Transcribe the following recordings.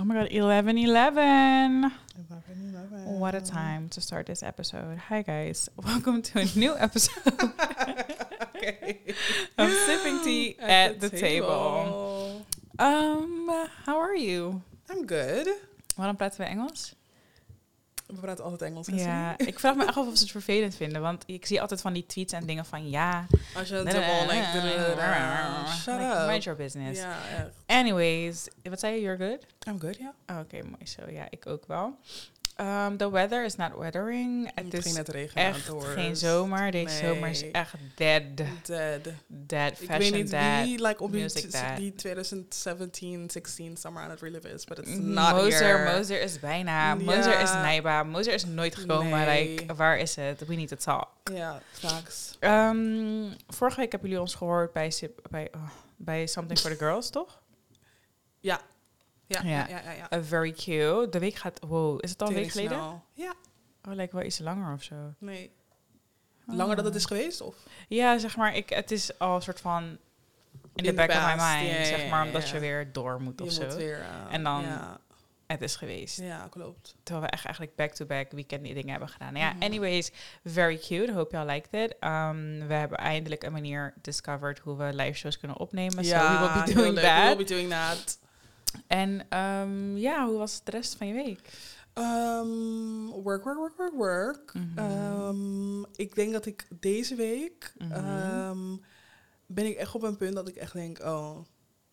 Oh my god, 11 11. 11, 11. What a time to start this episode. Hi guys, welcome to a new episode okay. of Sipping Tea at, the, table. Um, how are you? I'm good. Waarom praten we Engels? We praten altijd Engels. Ja, ik vraag me echt af of ze het vervelend vinden, want ik zie altijd van die tweets en dingen van ja. Als je Like, up. Mind your business. Ja, echt. Anyways, wat zei je? You're good? I'm good, ja. Oh, Oké, mooi zo. Ja, ik ook wel. Um, the weather is not weathering. Het Het is net echt geen horen. zomer. Deze Nee. zomer is echt dead. Dead. Dead. Ik Fashion weet niet dead. wie like, op die, music t- dead. die 2017, 16 summer aan het relive is, but it's Mm, not Moser, here. Moser is bijna. Ja. Moser is Nijba. Moser is nooit gekomen. Nee. Like, waar is het? We need to talk. Ja, facts. Um, vorige week hebben jullie ons gehoord bij, bij, oh, bij Something for the Girls, toch? Ja. Ja, Ja. ja, ja, ja. ja. Uh, very cute. De week gaat... Wow, is het al een week geleden? snel. Ja, Oh, lijkt wel iets langer of zo. nee. Langer dat het is geweest? Of? Ja, zeg maar, ik, het is al een soort van in the back of my mind, ja, zeg ja, maar, ja, omdat ja. je weer door moet of Je zo. moet weer... uh, En dan- Ja, Het is geweest. ja klopt. Terwijl we echt eigenlijk back-to-back weekend die dingen hebben gedaan. Ja, Mhm. anyways, very cute. Hope y'all liked it. Um, we hebben eindelijk een manier discovered hoe we live shows kunnen opnemen. so we will be doing that. We will be doing that. En um, ja, hoe was de rest van je week? Um, work, work, work, work, work. Mhm. Um, ik denk dat ik deze week Mhm. um, ben ik echt op een punt dat ik echt denk, oh,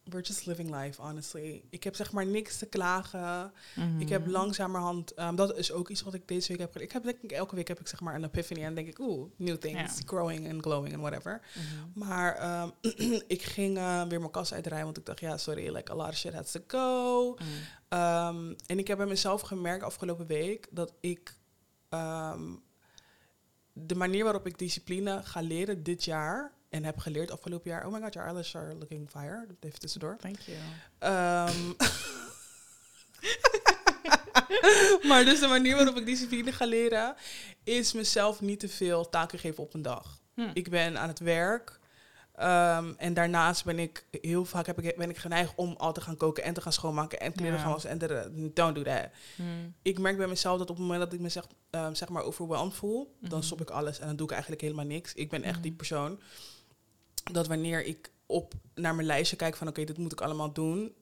we're just living life, honestly. Ik heb zeg maar niks te klagen. Ik heb Mhm. langzamerhand, um, dat is ook iets wat ik deze week heb gedaan. Ik heb denk ik elke week heb ik zeg maar een epiphany en denk ik, oeh, new things, growing and glowing and whatever. Mhm. Maar ehm, ik ging eh, weer mijn kast uitrijden, want ik dacht, ja, sorry, like a lot of shit has to go. Mhm. Ehm, en ik heb bij mezelf gemerkt afgelopen week dat ik ehm, de manier waarop ik discipline ga leren dit jaar en heb geleerd afgelopen jaar. Oh my god, your eyelashes are looking fire. Dat even tussendoor. Thank you. Ehm, maar dus de manier waarop ik discipline ga leren is mezelf niet te veel taken geven op een dag. Hm. Ik ben aan het werk. ehm, en daarnaast ben ik heel vaak heb ik, ben ik geneigd om al te gaan koken en te gaan schoonmaken en kleren Ja. gaan wassen. En de, don't do that. Hm. Ik merk bij mezelf dat op het moment dat ik me zeg, ehm, zeg maar overwhelmed voel, dan Mhm. stop ik alles en dan doe ik eigenlijk helemaal niks. Ik ben echt die persoon dat wanneer ik op naar mijn lijstje kijk van oké, dit moet ik allemaal doen,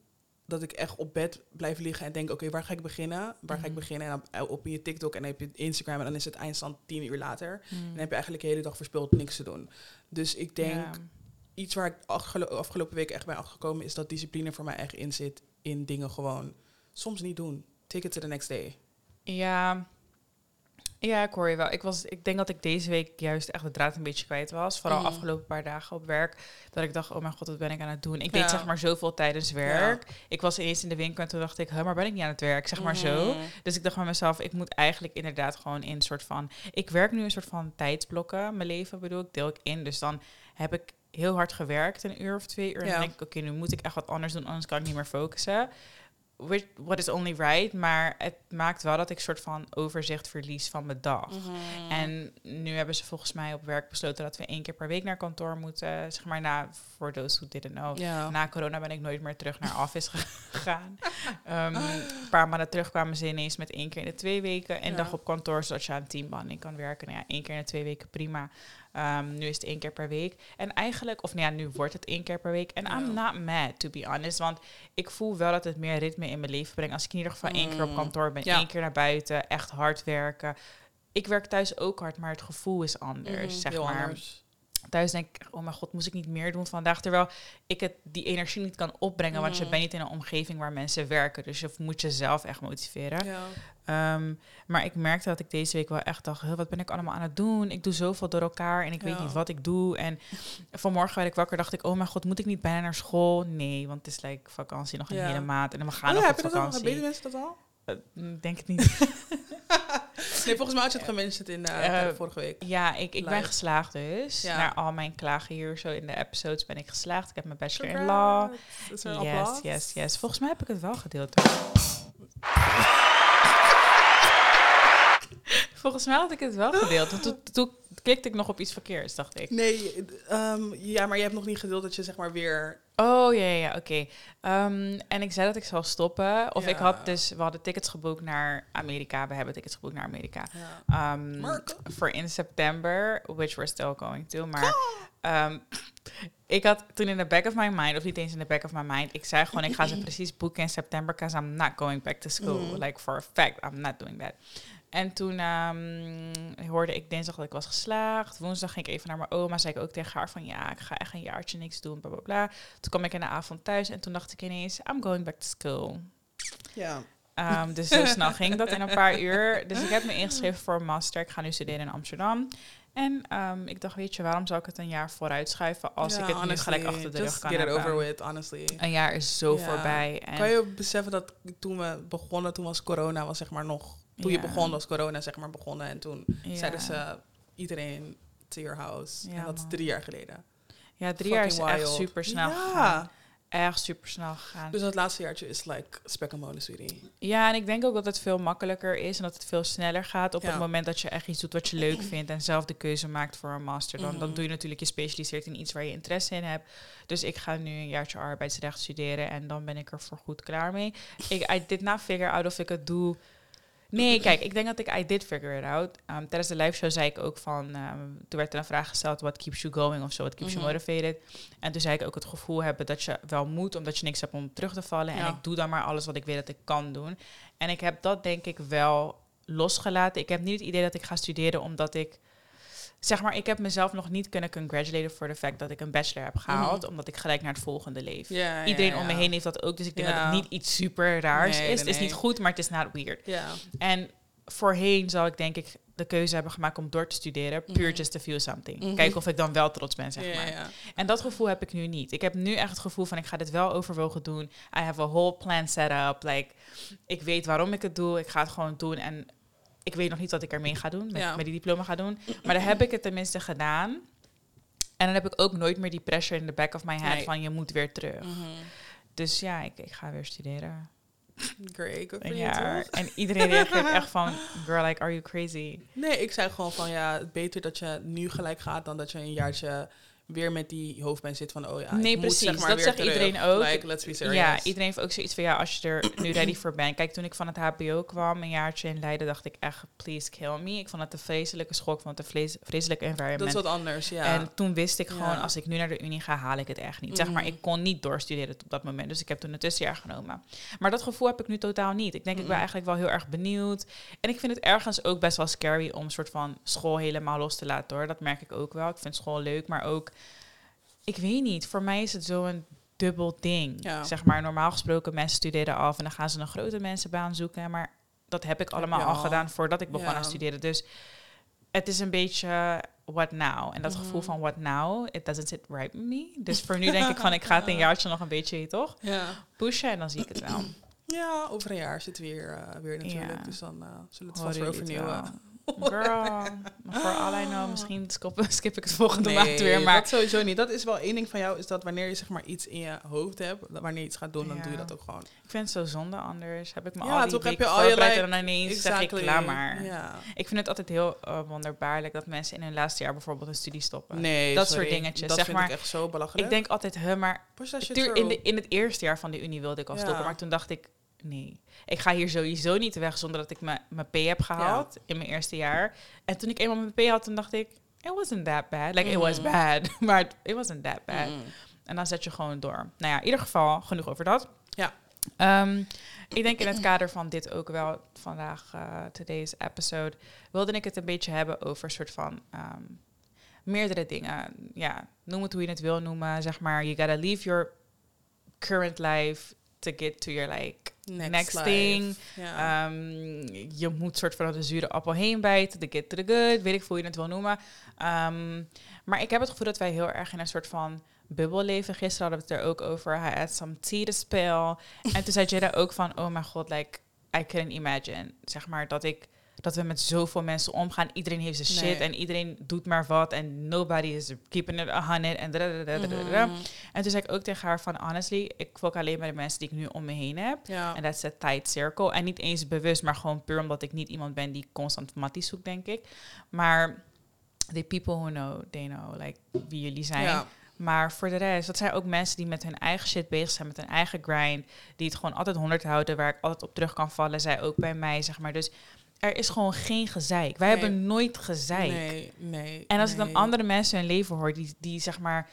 dat ik echt op bed blijf liggen en denk oké, waar ga ik beginnen? Waar ga ik Mhm. beginnen? En dan op je TikTok en dan heb je Instagram en dan is het eindstand tien uur later. Hm. Dan heb je eigenlijk de hele dag verspild niks te doen. Dus ik denk, Ja. iets waar ik afgelo- afgelopen week echt bij afgekomen is dat discipline voor mij echt in zit in dingen gewoon soms niet doen. Take it to the next day. Ja. Ja, ik hoor je wel. Ik, was, ik denk dat ik deze week juist echt de draad een beetje kwijt was. Vooral Mhm. afgelopen paar dagen op werk. Dat ik dacht, oh mijn god, wat ben ik aan het doen? Ik Ja. deed zeg maar zoveel tijdens werk. Ik was ineens in de winkel en toen dacht ik, huh, maar ben ik niet aan het werk? Zeg maar zo. Mhm. Dus ik dacht bij mezelf, ik moet eigenlijk inderdaad gewoon in een soort van... Ik werk nu een soort van tijdsblokken. Mijn leven bedoel ik, deel ik in. Dus dan heb ik heel hard gewerkt, een uur of twee uur. En dan denk ik, oké, nu moet ik echt wat anders doen, anders kan ik niet meer focussen. Which, what is only right, maar het maakt wel dat ik soort van overzicht verlies van mijn dag. Mhm. En nu hebben ze volgens mij op werk besloten dat we één keer per week naar kantoor moeten. Zeg maar na, voor those who didn't know. Na corona ben ik nooit meer terug naar office gegaan. Ehm, een paar maanden terug kwamen ze ineens met één keer in de twee weken. Een Ja. dag op kantoor, zodat je aan teambanding kan werken. Nou ja, één keer in de twee weken, prima. Ehm, nu is het één keer per week. En eigenlijk, of nou ja, nu wordt het één keer per week. En I'm not mad, to be honest. Want ik voel wel dat het meer ritme in mijn leven brengt. Als ik in ieder geval één keer op Mm. kantoor ben, Ja. één keer naar buiten, echt hard werken. Ik werk thuis ook hard, maar het gevoel is anders, Mhm, zeg maar. anders. Thuis denk ik, oh mijn god, moest ik niet meer doen vandaag? Terwijl ik het, die energie niet kan opbrengen, want je Mhm. bent niet in een omgeving waar mensen werken. Dus je moet jezelf echt motiveren. Ja. Ehm, maar ik merkte dat ik deze week wel echt dacht, "Huh, wat ben ik allemaal aan het doen? Ik doe zoveel door elkaar en ik weet niet wat ik doe. En vanmorgen werd ik wakker, dacht ik, oh mijn god, moet ik niet bijna naar school? Nee, want het is like vakantie nog een Ja. hele maand en we gaan Oh, nog op heb je dat al? vakantie. Weten mensen dat al? Mm, denk het niet. Nee, volgens mij had je het gementioned in eh, Eh, vorige week. Ja, ik, ik ben geslaagd dus. Ja. Naar al mijn klagen hier zo in de episodes ben ik geslaagd. Ik heb mijn bachelor in law. Is Yes, yes, yes. Volgens mij heb ik het wel gedeeld. Volgens mij had ik het wel gedeeld. want Toen, toen klikte ik nog op iets verkeerds, dacht ik. Nee, ehm, ja, maar je hebt nog niet gedeeld dat je zeg maar weer... Oh ja, ja, oké. Ehm, en ik zei dat ik zou stoppen. Of ik had dus, we hadden tickets geboekt naar Amerika. We hebben tickets geboekt naar Amerika. Ja. Um, voor in september, which we're still going to. Maar ehm, ik had toen in the back of my mind, of niet eens in the back of my mind, ik zei gewoon, ik ga ze precies boeken in september, because I'm not going back to school. Mhm. Like for a fact, I'm not doing that. En toen ehm, hoorde ik dinsdag dat ik was geslaagd. Woensdag ging ik even naar mijn oma. Zei ik ook tegen haar van ja, ik ga echt een jaartje niks doen. Bla bla bla. Toen kwam ik in de avond thuis en toen dacht ik ineens, I'm going back to school. Ja. Ehm, dus zo snel ging dat in een paar uur. Dus ik heb me ingeschreven voor een master. Ik ga nu studeren in Amsterdam. En ehm, ik dacht, weet je, waarom zou ik het een jaar vooruit schuiven als Ja, ik het nu gelijk achter de rug kan get it hebben? over with, honestly. Een jaar is zo voorbij. En Kan je beseffen dat toen we begonnen, toen was corona, was zeg maar nog... Toen je begon, was corona zeg maar begonnen. En toen zeiden ze, iedereen to your house. En dat is drie jaar geleden. ja, drie jaar is echt super snel Ja. gegaan. Echt super snel gegaan. Dus dat laatste jaartje is like spek en bonen, sweetie. Ja, en ik denk ook dat het veel makkelijker is en dat het veel sneller gaat op Ja. het moment dat je echt iets doet wat je leuk vindt en zelf de keuze maakt voor een master. Dan, dan Mhm. doe je natuurlijk, je specialiseert in iets waar je interesse in hebt. Dus ik ga nu een jaartje arbeidsrecht studeren en dan ben ik er voor goed klaar mee. Ik, I did not figure out of ik het doe. Nee, kijk, ik denk dat ik I did figure it out. Um, tijdens de live show zei ik ook van, um, toen werd er een vraag gesteld, what keeps you going of zo, what keeps Mhm. you motivated. En toen zei ik ook het gevoel hebben dat je wel moet, omdat je niks hebt om terug te vallen. En ik doe dan maar alles wat ik weet dat ik kan doen. En ik heb dat denk ik wel losgelaten. Ik heb niet het idee dat ik ga studeren omdat ik... Zeg maar, ik heb mezelf nog niet kunnen congratulaten voor de fact dat ik een bachelor heb gehaald. Mhm. Omdat ik gelijk naar het volgende leef. Ja, Iedereen ja, om me heen heeft dat ook. Dus ik denk dat het niet iets super raars Nee, is. nee, Het is niet goed, maar het is not weird. Ja. En voorheen zou ik denk ik de keuze hebben gemaakt om door te studeren. Pure Mhm. just to feel something. Mhm. Kijken of ik dan wel trots ben, zeg maar. En dat gevoel heb ik nu niet. Ik heb nu echt het gevoel van ik ga dit wel overwogen doen. I have a whole plan set up. Like, ik weet waarom ik het doe. Ik ga het gewoon doen. En ik weet nog niet wat ik ermee ga doen. Met, Ja. met die diploma ga doen. Maar dan heb ik het tenminste gedaan. En dan heb ik ook nooit meer die pressure in the back of my head Nee. van je moet weer terug. Mhm. Dus ja, ik, ik ga weer studeren. Great, good? En iedereen reageert echt van, girl, like, are you crazy? Nee, ik zei gewoon van ja, beter dat je nu gelijk gaat dan dat je een jaartje weer met die hoofdpijn zit van oh ja, Nee, ik moet, precies. zeg maar, Dat zegt terug. iedereen ook. Like, let's be serious. Ja, iedereen heeft ook zoiets van, ja, als je er nu ready voor bent. Kijk, toen ik van het HBO kwam, een jaartje in Leiden, dacht ik echt, please kill me. Ik vond het een vreselijke schok, vond het een vlees- vreselijk dat environment. is wat anders, ja. En toen wist ik Ja. gewoon, als ik nu naar de Unie ga, haal ik het echt niet. Zeg maar, Mhm. ik kon niet doorstuderen op dat moment. Dus ik heb toen een tussenjaar genomen. Maar dat gevoel heb ik nu totaal niet. Ik denk, ik ben Mhm. eigenlijk wel heel erg benieuwd. En ik vind het ergens ook best wel scary om een soort van school helemaal los te laten hoor. Dat merk ik ook wel. Ik vind school leuk, maar ook, ik weet niet. Voor mij is het zo'n dubbel ding. Ja. Zeg maar, normaal gesproken mensen studeren af en dan gaan ze een grote mensenbaan zoeken. Maar dat heb ik allemaal al gedaan voordat ik begon Ja. aan studeren. Dus het is een beetje what now. En dat gevoel van what now, it doesn't sit right with me. Dus voor nu denk ik van, ik ga het een jaartje nog een beetje, toch? ja. Pushen en dan zie ik het wel. ja, over een jaar zit weer, eh, weer natuurlijk. Dus dan eh, zullen we het vast weer jullie het vernieuwen. wel. Girl, maar voor all I know, misschien skip, skip ik het volgende Nee, maand weer. Maar dat sowieso niet. Dat is wel één ding van jou, is dat wanneer je zeg maar iets in je hoofd hebt, wanneer je iets gaat doen, dan Ja. doe je dat ook gewoon. ik vind het zo zonde anders. Heb ik me Ja, al die toch heb je al je like- en dan ineens zeg ik, laat maar. Ja. Ik vind het altijd heel eh, wonderbaarlijk dat mensen in hun laatste jaar bijvoorbeeld een studie stoppen. Nee, Dat sorry. soort dingetjes, Dat zeg vind maar. ik echt zo belachelijk. Ik denk altijd, hè, maar in, de, in het eerste jaar van de Unie wilde ik al stoppen, maar toen dacht ik, nee, ik ga hier sowieso niet weg zonder dat ik mijn mijn P heb gehaald in mijn eerste jaar. En toen ik eenmaal mijn P had, toen dacht ik, it wasn't that bad. Like, it was Mhm. bad, maar it wasn't that bad. Mm. En dan zet je gewoon door. Nou ja, in ieder geval, genoeg over dat. Ja. Ehm, ik denk in het kader van dit ook wel, vandaag, eh today's episode, wilde ik het een beetje hebben over een soort van ehm, meerdere dingen. Ja, noem het hoe je het wil noemen. Zeg maar, you gotta leave your current life to get to your like Next, thing. Ehm, je moet soort van de zure appel heen bijten, the get to the good, weet ik hoe je het wil noemen. Ehm, maar ik heb het gevoel dat wij heel erg in een soort van bubbel leven. Gisteren hadden we het er ook over. I had some tea to spill. en toen zei Jada ook van, oh mijn god, like, I couldn't imagine. Zeg maar dat ik, dat we met zoveel mensen omgaan. Iedereen heeft zijn shit Nee. en iedereen doet maar wat en nobody is keeping it a hundred en. Mhm. En toen zei ik ook tegen haar van honestly, ik fok alleen bij de mensen die ik nu om me heen heb. En dat is tight circle. En niet eens bewust, maar gewoon puur omdat ik niet iemand ben die constant matties zoekt, denk ik. Maar the people who know, they know, like wie jullie zijn. Ja. Maar voor de rest, dat zijn ook mensen die met hun eigen shit bezig zijn, met hun eigen grind, die het gewoon altijd honderd houden, waar ik altijd op terug kan vallen. Zij ook bij mij, zeg maar. Dus er is gewoon geen gezeik. Wij Nee. hebben nooit gezeik. Nee, nee. En als ik dan andere mensen hun leven hoor, die, die zeg maar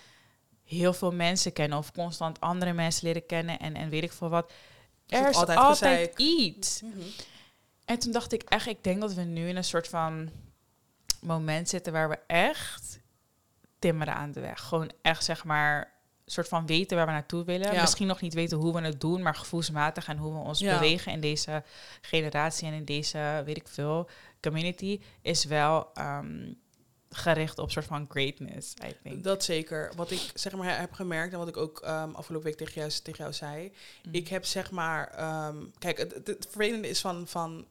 heel veel mensen kennen of constant andere mensen leren kennen en, en weet ik veel wat. Er is altijd iets. Mhm. En toen dacht ik echt, ik denk dat we nu in een soort van moment zitten waar we echt timmeren aan de weg. Gewoon echt zeg maar soort van weten waar we naartoe willen. Ja. Misschien nog niet weten hoe we het doen, maar gevoelsmatig en hoe we ons Ja. bewegen in deze generatie en in deze, weet ik veel, community is wel ehm, gericht op soort van greatness, I think. Dat zeker. Wat ik zeg maar heb gemerkt en wat ik ook ehm, afgelopen week tegen jou, tegen jou zei. Mm. Ik heb zeg maar... ehm, kijk, het, het, vervelende is van, van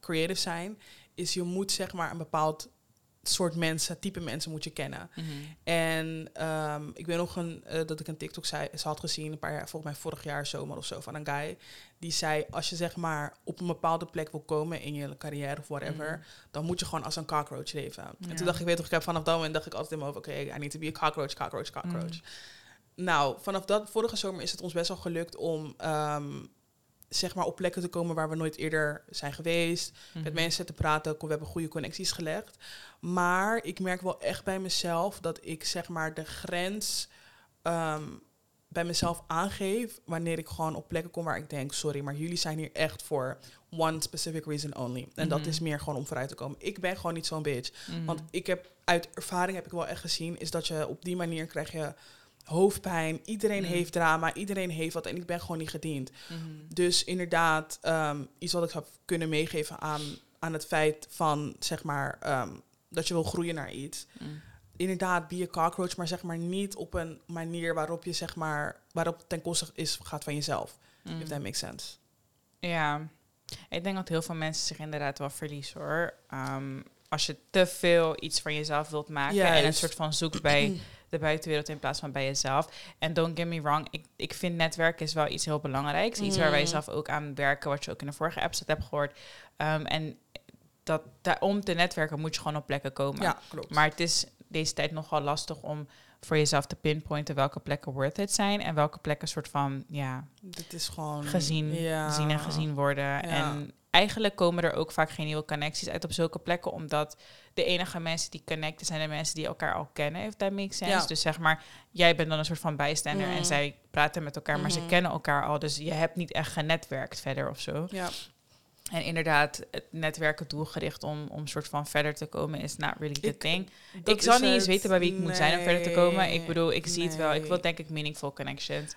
creative zijn... is je moet zeg maar een bepaald soort mensen, type mensen moet je kennen. Mhm. En ehm, ik weet nog een, eh, dat ik een TikTok zei, ze had gezien, een paar jaar, volgens mij vorig jaar zomer of zo, van een guy. Die zei, als je zeg maar op een bepaalde plek wil komen in je carrière of whatever, Mhm. dan moet je gewoon als een cockroach leven. En toen dacht ik, weet toch, ik heb vanaf dat moment dacht ik altijd in mijn hoofd, oké, I need to be a cockroach, cockroach, cockroach. Mhm. Nou, vanaf dat vorige zomer is het ons best wel gelukt om ehm, zeg maar op plekken te komen waar we nooit eerder zijn geweest met Mhm. mensen te praten. We hebben goede connecties gelegd. Maar ik merk wel echt bij mezelf dat ik zeg maar de grens ehm, bij mezelf aangeef wanneer ik gewoon op plekken kom waar ik denk, sorry, maar jullie zijn hier echt voor one specific reason only. En dat Mhm. is meer gewoon om vooruit te komen. Ik ben gewoon niet zo'n bitch. Mhm. Want ik heb uit ervaring heb ik wel echt gezien, is dat je op die manier krijg je hoofdpijn. Iedereen Mm. heeft drama, iedereen heeft wat en ik ben gewoon niet gediend. Mhm. Dus inderdaad, ehm, iets wat ik zou kunnen meegeven aan, aan het feit van, zeg maar, ehm, dat je wil groeien naar iets. Mhm. Inderdaad, be a cockroach, maar zeg maar niet op een manier waarop je, zeg maar, waarop het ten koste is, gaat van jezelf. If that makes sense. Ja, ik denk dat heel veel mensen zich inderdaad wel verliezen hoor. Ehm, als je te veel iets van jezelf wilt maken en een soort van zoekt bij de buitenwereld in plaats van bij jezelf. En don't get me wrong, ik, ik vind netwerken is wel iets heel belangrijks. Iets waar wij Mhm. zelf ook aan werken, wat je ook in de vorige episode hebt gehoord. Ehm, en dat, daar, om te netwerken moet je gewoon op plekken komen. Ja, klopt. Maar het is deze tijd nogal lastig om voor jezelf te pinpointen welke plekken worth it zijn en welke plekken soort van ja, Dit is gewoon... gezien, ja. gezien en gezien worden. En eigenlijk komen er ook vaak geen nieuwe connecties uit op zulke plekken, omdat de enige mensen die connecten zijn de mensen die elkaar al kennen, if that makes sense. Ja. Dus zeg maar, jij bent dan een soort van bijstander Mhm. en zij praten met elkaar, maar ze Mhm. kennen elkaar al, dus je hebt niet echt genetwerkt verder of zo. Ja, En inderdaad, het netwerken doelgericht om, om soort van verder te komen is not really the Ik- thing. dat Ik zal niet eens weten bij wie ik moet zijn om verder te komen. Ik bedoel, ik zie het wel. Ik wil denk ik meaningful connections.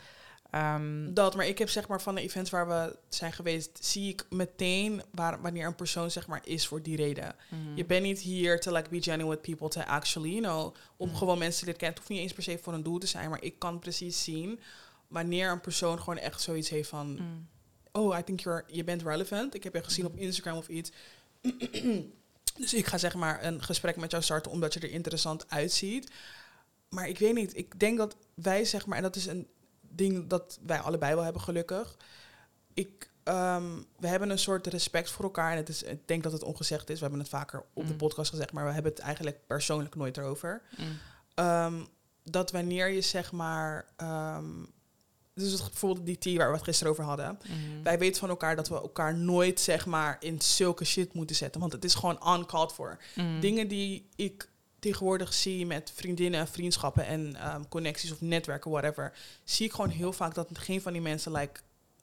Ehm, Dat, maar ik heb zeg maar van de events waar we zijn geweest, zie ik meteen waar, wanneer een persoon zeg maar is voor die reden. mhm. Je bent niet hier to like be genuine with people, to actually, you know, om Mm. gewoon mensen te leren kennen. Het hoeft niet eens per se voor een doel te zijn, maar ik kan precies zien wanneer een persoon gewoon echt zoiets heeft van, Mm. oh, I think you're, je bent relevant. Ik heb je gezien op Instagram of iets. dus ik ga zeg maar een gesprek met jou starten omdat je er interessant uitziet. Maar ik weet niet, ik denk dat wij zeg maar, en dat is een ding dat wij allebei wel hebben gelukkig. Ik, ehm, we hebben een soort respect voor elkaar. En het is, ik denk dat het ongezegd is. We hebben het vaker op de Mm. podcast gezegd, maar we hebben het eigenlijk persoonlijk nooit erover. Mm. Ehm, dat wanneer je zeg maar. ehm, dus het- bijvoorbeeld die tea waar we het gisteren over hadden. Mhm. Wij weten van elkaar dat we elkaar nooit zeg maar in zulke shit moeten zetten. Want het is gewoon uncalled for. Mm. Dingen die ik tegenwoordig zie met vriendinnen, vriendschappen en ehm, connecties of netwerken, whatever. Zie ik gewoon heel vaak dat geen van die mensen like,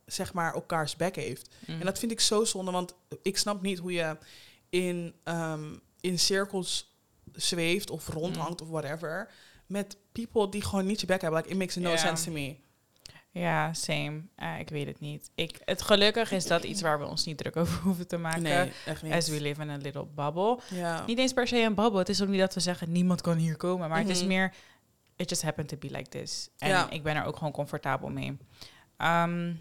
zeg maar elkaars back heeft. Mm. En dat vind ik zo zonde, want ik snap niet hoe je in, ehm, in cirkels zweeft of rondhangt of whatever. Met people die gewoon niet je back hebben. Like, it makes no sense to me. Ja, same. Eh, ik weet het niet. Ik, het gelukkig is dat iets waar we ons niet druk over hoeven te maken. Nee, echt niet. As we live in a little bubble. ja. Niet eens per se een bubble. Het is ook niet dat we zeggen niemand kan hier komen. Maar het is Mhm. meer, it just happened to be like this. En Ja. ik ben er ook gewoon comfortabel mee. Ehm,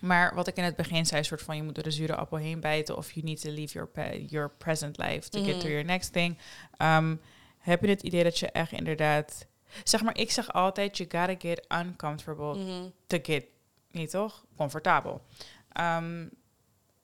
Maar wat ik in het begin zei, soort van je moet door de zure appel heen bijten of you need to leave your, pe- your present life to get to Mhm. your next thing. Ehm, heb je het idee dat je echt inderdaad, zeg maar, ik zeg altijd, you gotta get uncomfortable Mhm. to get, niet toch, comfortabel. Ehm,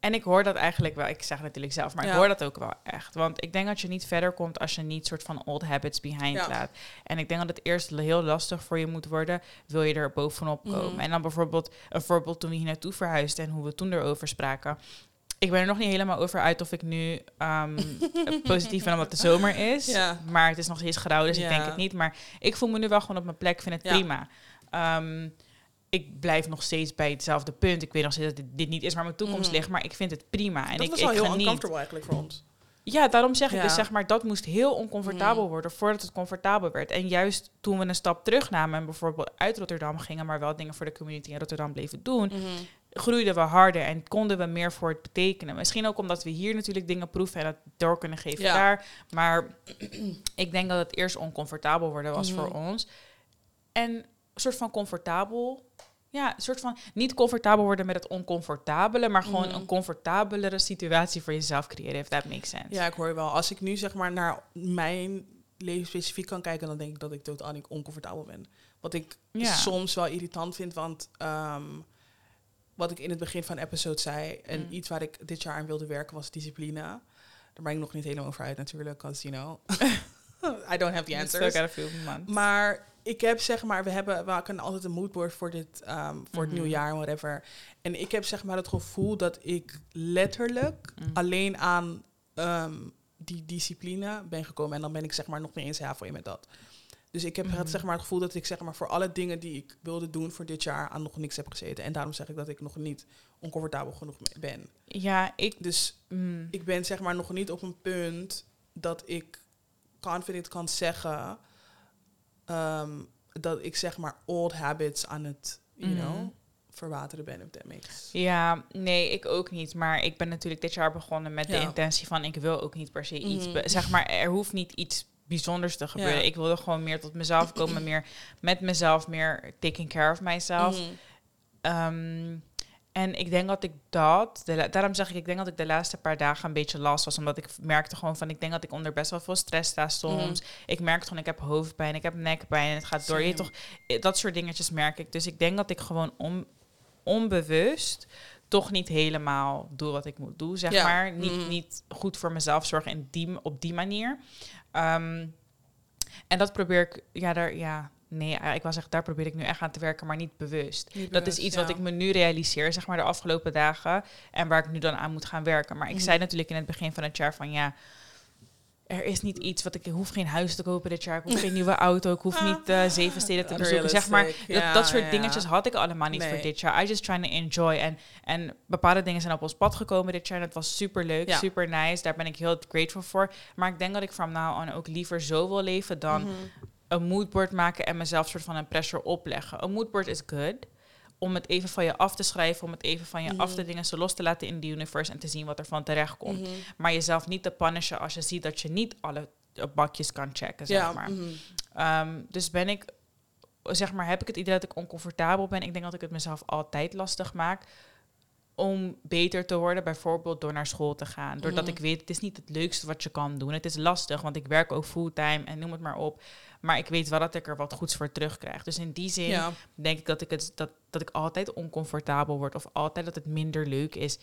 en ik hoor dat eigenlijk wel. Ik zeg natuurlijk zelf, maar ik hoor dat ook wel echt. Want ik denk dat je niet verder komt als je niet soort van old habits behind Ja. laat. En ik denk dat het eerst heel lastig voor je moet worden, wil je er bovenop komen. Mhm. En dan bijvoorbeeld een voorbeeld toen we hier naartoe verhuisden en hoe we toen erover spraken. Ik ben er nog niet helemaal over uit of ik nu ehm, positief ben omdat de zomer is. Ja. Maar het is nog steeds grauw, dus ik denk het niet. Maar ik voel me nu wel gewoon op mijn plek, vind het Ja. prima. Ehm, ik blijf nog steeds bij hetzelfde punt. Ik weet nog steeds dat dit, dit niet is waar mijn toekomst Mhm. ligt, maar ik vind het prima. En dat ik, was wel ik heel geniet. uncomfortable eigenlijk voor ons. Ja, daarom zeg ik dus zeg maar, dat moest heel oncomfortabel Mhm. worden voordat het comfortabel werd. En juist toen we een stap terugnamen en bijvoorbeeld uit Rotterdam gingen, maar wel dingen voor de community in Rotterdam bleven doen, groeiden we harder en konden we meer voor het betekenen. Misschien ook omdat we hier natuurlijk dingen proeven en dat door kunnen geven Ja. daar. Maar ik denk dat het eerst oncomfortabel worden was Mhm. voor ons. En een soort van comfortabel. Ja, een soort van niet comfortabel worden met het oncomfortabele, maar gewoon Mhm. een comfortabelere situatie voor jezelf creëren, if that makes sense. Ja, ik hoor je wel. Als ik nu zeg maar naar mijn leven specifiek kan kijken, dan denk ik dat ik totaal niet oncomfortabel ben. Wat ik Ja. soms wel irritant vind, want ehm, wat ik in het begin van de episode zei, en Mm. iets waar ik dit jaar aan wilde werken was discipline. Daar ben ik nog niet helemaal over uit natuurlijk, because you know, I don't have the answers. still got a few months. Maar ik heb zeg maar, we hebben, we kunnen altijd een moodboard voor dit, ehm, voor het Mhm. nieuwjaar, whatever. En ik heb zeg maar het gevoel dat ik letterlijk Mm. alleen aan ehm, die discipline ben gekomen. En dan ben ik zeg maar nog niet eens halfway met dat. Dus ik heb Mhm. het, zeg maar, het gevoel dat ik zeg maar, voor alle dingen die ik wilde doen voor dit jaar aan nog niks heb gezeten. En daarom zeg ik dat ik nog niet oncomfortabel genoeg ben. Ja, ik... Dus mm, ik ben zeg maar nog niet op een punt dat ik confident kan zeggen ehm, dat ik zeg maar old habits aan het, you Mhm. know, verwateren ben. That makes. Ja, nee, ik ook niet. Maar ik ben natuurlijk dit jaar begonnen met de intentie van... ik wil ook niet per se iets... Mhm. zeg maar, er hoeft niet iets bijzonders te gebeuren. Ja. Ik wilde gewoon meer tot mezelf komen. meer met mezelf, meer taking care of myself. Mhm. Ehm, en ik denk dat ik dat... De, daarom zeg ik, ik denk dat ik de laatste paar dagen een beetje last was. Omdat ik merkte gewoon van... ik denk dat ik onder best wel veel stress sta soms. Ik merkte gewoon, ik heb hoofdpijn, ik heb nekpijn... en het gaat door. Je toch, eh, dat soort dingetjes merk ik. Dus ik denk dat ik gewoon on, onbewust toch niet helemaal doe wat ik moet doen, zeg Ja. maar. Niet, Mhm. niet goed voor mezelf zorgen in die, op die manier. Ehm, en dat probeer ik, ja, daar, ja, nee, ik was zeggen, daar probeer ik nu echt aan te werken, maar niet bewust. Niet Dat is iets ja. wat ik me nu realiseer, zeg maar, de afgelopen dagen. En waar ik nu dan aan moet gaan werken. Maar ik Mhm. zei natuurlijk in het begin van het jaar van, ja, er is niet iets wat ik, ik hoef geen huis te kopen dit jaar. Ik hoef geen nieuwe auto. Ik hoef niet eh, zeven steden te bezoeken. Zeg maar, dat, dat soort dingetjes had ik allemaal niet voor dit jaar. I just trying to enjoy. En, en bepaalde dingen zijn op ons pad gekomen dit jaar. En dat was super leuk, Ja. super nice. Daar ben ik heel grateful voor. Maar ik denk dat ik from now on ook liever zo wil leven dan Mhm. een moodboard maken en mezelf soort van een pressure opleggen. Een moodboard is good. Om het even van je af te schrijven, om het even van je Mhm. af te dingen, ze los te laten in de universe en te zien wat er van terecht komt. Mhm. Maar jezelf niet te punishen als je ziet dat je niet alle eh, bakjes kan checken, zeg Ja, maar. mhm. Ehm, dus ben ik, zeg maar, heb ik het idee dat ik oncomfortabel ben. Ik denk dat ik het mezelf altijd lastig maak om beter te worden. Bijvoorbeeld door naar school te gaan. Doordat ik weet, het is niet het leukste wat je kan doen. Het is lastig, want ik werk ook fulltime en noem het maar op. Maar ik weet wel dat ik er wat goeds voor terugkrijg. Dus in die zin ja. denk ik dat ik, het, dat, dat ik altijd oncomfortabel word. Of altijd dat het minder leuk is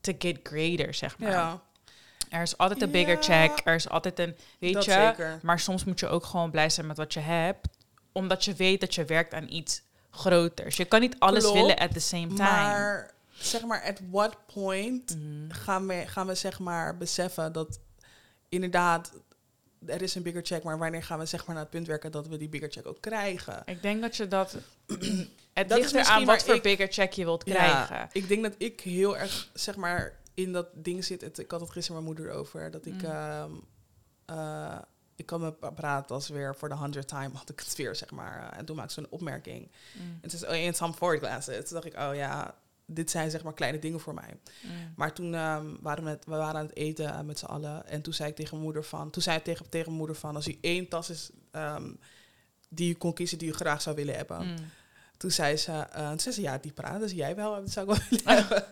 to get greater, zeg maar. ja, Er is altijd een bigger Ja. check. Er is altijd een, weet dat je. zeker. Maar soms moet je ook gewoon blij zijn met wat je hebt. Omdat je weet dat je werkt aan iets groters. Je kan niet alles willen at the same time. Maar zeg maar, at what point Mhm. gaan we, gaan we zeg maar beseffen dat inderdaad er is een bigger check, maar wanneer gaan we zeg maar naar het punt werken dat we die bigger check ook krijgen? Ik denk dat je dat... het Dat ligt is eraan wat voor ik- bigger check je wilt krijgen. Ja, ik denk dat ik heel erg zeg maar in dat ding zit. Het, ik had het gisteren met mijn moeder over dat ik Mm. ehm, eh, ik kan me pa- praten als weer voor de hundred time had ik het weer zeg maar en toen maakte ze een opmerking. Mm, En ze zei, oh, in some forward glasses. Toen dacht ik, oh ja, dit zijn zeg maar kleine dingen voor mij. mm, Maar toen ehm, waren we, met, we waren aan het eten eh, met z'n allen. En toen zei ik tegen mijn moeder van... Toen zei ik tegen, tegen mijn moeder van... Als u één tas is ehm, die u kon kiezen die u graag zou willen hebben... mm. Toen zei ze, eh, toen zei ze, ja, die praten zie jij wel. Dat zou ik wel willen hebben.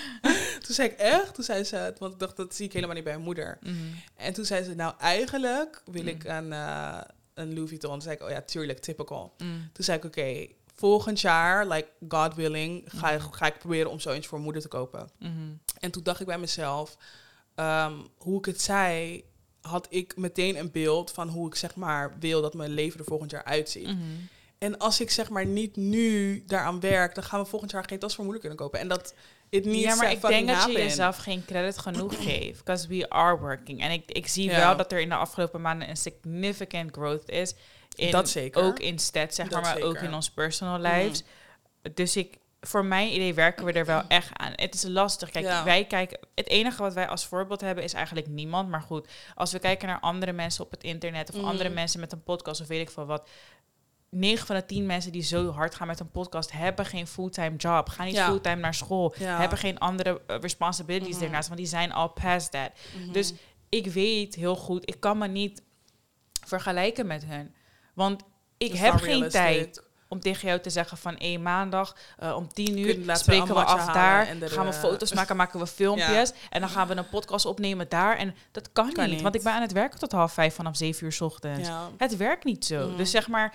toen zei ik, echt? Toen zei ze, want ik dacht, dat zie ik helemaal niet bij mijn moeder. Mhm. En toen zei ze, nou, eigenlijk wil ik Mm. een, eh, een Louis Vuitton. Toen zei ik, oh ja, tuurlijk, typical. Toen zei ik, oké, volgend jaar, like, God willing, ga, Mhm. ga ik proberen om zo eentje voor moeder te kopen. Mhm. En toen dacht ik bij mezelf, ehm, hoe ik het zei, had ik meteen een beeld van hoe ik zeg maar wil dat mijn leven er volgend jaar uitziet. Mhm. En als ik zeg maar niet nu daaraan werk, dan gaan we volgend jaar geen tas voor moeder kunnen kopen. En dat it needs Ja, maar ik denk dat je jezelf geen credit genoeg geeft. Because we are working. En ik, ik zie wel dat er in de afgelopen maanden een significant growth is. In, Dat zeker. Ook in stats, zeg Dat maar, maar ook in ons personal Mhm. lives. Dus ik, voor mijn idee werken we er wel echt aan. Het is lastig. Kijk, Ja. wij kijken... Het enige wat wij als voorbeeld hebben is eigenlijk niemand. Maar goed, als we kijken naar andere mensen op het internet... of Mhm. andere mensen met een podcast of weet ik veel wat... 9 van de 10 mensen die zo hard gaan met een podcast hebben geen fulltime job, gaan niet Ja. fulltime naar school, Ja. hebben geen andere eh, responsibilities Mhm. daarnaast, want die zijn al past that. Mhm. Dus ik weet heel goed, ik kan me niet vergelijken met hun. Want ik heb geen realistic. tijd om tegen jou te zeggen van hé, maandag uh, om 10 Kunnen- uur we spreken we af halen daar, en gaan we eh, foto's maken, maken we filmpjes en dan gaan we een podcast opnemen daar. En dat kan, Kan niet, niet. want ik ben aan het werken tot half vijf vanaf 7 uur 's ochtends. ja. Het werkt niet zo. Mhm. Dus zeg maar,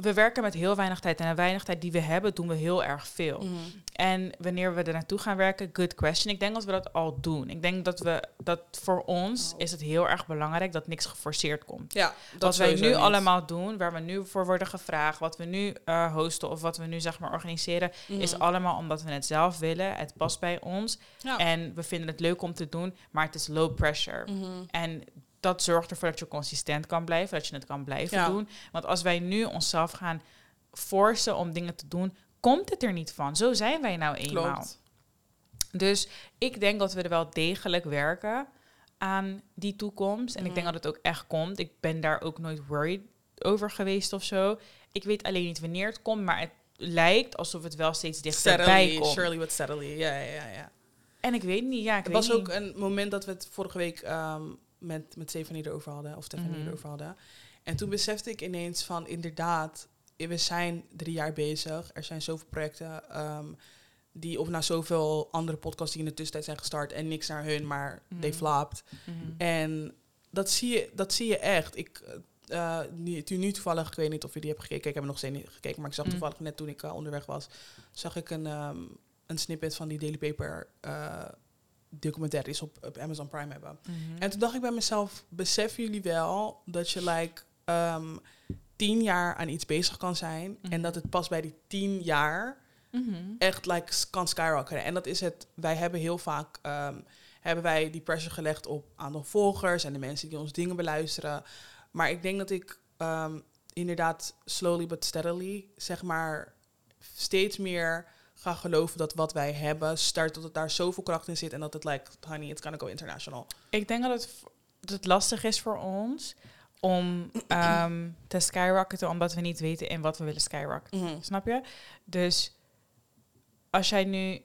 we werken met heel weinig tijd en de weinig tijd die we hebben, doen we heel erg veel. Mhm. En wanneer we er naartoe gaan werken, good question. Ik denk dat we dat al doen. Ik denk dat we dat voor ons is het heel erg belangrijk dat niks geforceerd komt. ja, dat wat wij nu niet. allemaal doen, waar we nu voor worden gevraagd, wat we nu eh, hosten of wat we nu zeg maar organiseren, Mhm. is allemaal omdat we het zelf willen. Het past bij ons Ja. en we vinden het leuk om te doen, maar het is low pressure. Mhm. En dat zorgt ervoor dat je consistent kan blijven, dat je het kan blijven Ja. doen. Want als wij nu onszelf gaan forcen om dingen te doen, komt het er niet van. Zo zijn wij nou eenmaal. Klopt. Dus ik denk dat we er wel degelijk werken aan die toekomst. En ik denk Mhm. dat het ook echt komt. Ik ben daar ook nooit worried over geweest of zo. Ik weet alleen niet wanneer het komt, maar het lijkt alsof het wel steeds dichterbij komt. surely but steadily. Ja, ja, ja. En ik weet niet, ja, ik weet was niet. ook een moment dat we het vorige week ehm, met, met Stefanie erover hadden, of Stephanie Mhm. erover hadden. En toen besefte ik ineens van, inderdaad, we zijn drie jaar bezig. Er zijn zoveel projecten ehm, die, of nou zoveel andere podcasts die in de tussentijd zijn gestart en niks naar hun, maar they Mhm. flopped. Mhm. En dat zie je, dat zie je echt. Ik, eh, nu, nu toevallig, ik weet niet of je die hebt gekeken, ik heb nog steeds niet gekeken, maar ik zag Mm. toevallig net toen ik eh, onderweg was, zag ik een, ehm, een snippet van die Daily Paper eh documentaires op, op Amazon Prime hebben. Mhm. En toen dacht ik bij mezelf, beseffen jullie wel dat je like ehm, tien jaar aan iets bezig kan zijn Mhm. en dat het pas bij die tien jaar Mhm. echt like kan skyrocketen. En dat is het. Wij hebben heel vaak ehm, hebben wij die pressure gelegd op aantal volgers en de mensen die ons dingen beluisteren. Maar ik denk dat ik ehm, inderdaad slowly but steadily zeg maar steeds meer ga geloven dat wat wij hebben start dat het daar zoveel kracht in zit en dat het like honey it's gonna go international. Ik denk dat het, dat het lastig is voor ons om ehm, te skyrocketen, omdat we niet weten in wat we willen skyrocketen. Snap je? Dus als jij nu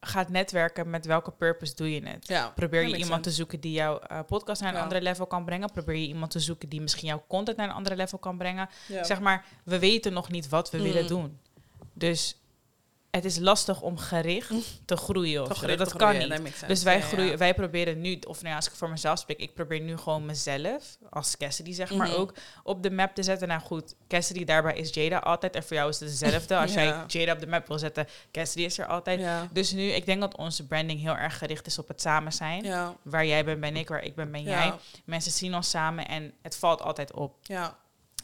gaat netwerken, met welke purpose doe je het? Ja. Probeer je iemand te zoeken die jouw eh, podcast naar een Ja. andere level kan brengen? Probeer je iemand te zoeken die misschien jouw content naar een andere level kan brengen? Ja. Zeg maar, we weten nog niet wat we Mm. willen doen. Dus het is lastig om gericht te groeien. Of gericht Dat kan groeien, niet. Dus wij ja, groeien, ja. wij proberen nu, of nou ja, als ik voor mezelf spreek, ik probeer nu gewoon mezelf, als Cassidy zeg maar Mhm. ook, op de map te zetten. Nou goed, Cassidy daarbij is Jada altijd. En voor jou is het hetzelfde. Als jij Jada op de map wil zetten, Cassidy is er altijd. Dus nu, ik denk dat onze branding heel erg gericht is op het samen zijn. Ja. Waar jij bent, ben ik. Waar ik ben, ben jij. Mensen zien ons samen en het valt altijd op. Ja.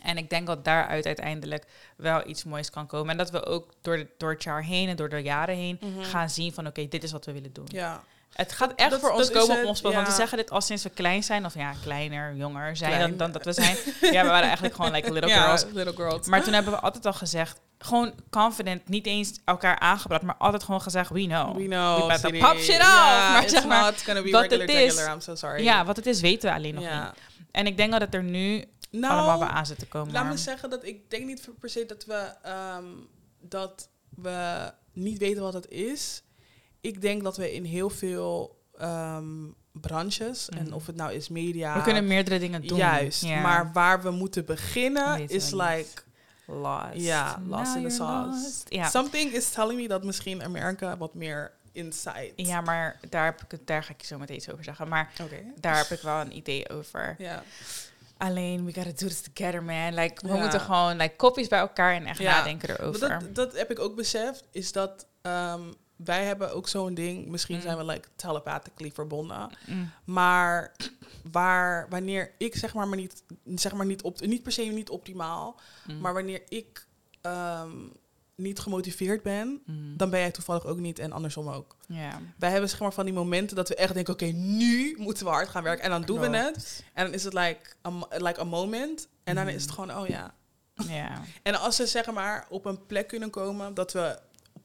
En ik denk dat daaruit uiteindelijk wel iets moois kan komen. En dat we ook door, de, door het jaar heen en door de jaren heen Mhm. gaan zien van oké, dit is wat we willen doen. Ja. Het gaat echt Dat- voor ons komen het, op ons pad. Want we zeggen dit al sinds we klein zijn. Of ja, kleiner, jonger zijn Klein. dan, dan dat we zijn. ja, we waren eigenlijk gewoon like little Ja, girls. little girls. Maar toen hebben we altijd al gezegd, gewoon confident, niet eens elkaar aangebracht, maar altijd gewoon gezegd, we know. We know. We pop shit off. Maar zeg maar, wat regular, het is- regular. I'm so sorry. Ja, wat het is weten we alleen nog niet. En ik denk dat het er nu Nou, allemaal wel aan zit te komen. laat maar- me zeggen dat ik denk niet per se dat we, ehm, dat we niet weten wat het is. Ik denk dat we in heel veel ehm, branches, en Mhm. of het nou is media... we kunnen meerdere dingen doen. Juist, maar waar we moeten beginnen Weten is we like... lost. Ja, lost Now in the sauce. Ja. Something is telling me dat misschien Amerika wat meer insight. ja, maar daar, heb ik, daar ga ik je zo meteen iets over zeggen. Maar daar heb ik wel een idee over. Ja. Alleen, we gotta do this together, man. Like, we Ja. moeten gewoon like, kopjes bij elkaar en echt Ja. nadenken Maar erover. Dat, dat heb ik ook beseft, is dat ehm, wij hebben ook zo'n ding, misschien Mm. zijn we like telepathically verbonden, Mm. maar waar, wanneer ik zeg maar, maar niet, zeg maar niet, op, niet per se niet optimaal, Mm. maar wanneer ik ehm, niet gemotiveerd ben, Mm. dan ben jij toevallig ook niet en andersom ook. Ja. Wij hebben zeg maar van die momenten dat we echt denken, oké, nu moeten we hard gaan werken en dan doen we het. En dan is het like a, like a moment en dan Mm. is het gewoon, oh ja, Ja. en als ze zeg maar op een plek kunnen komen dat we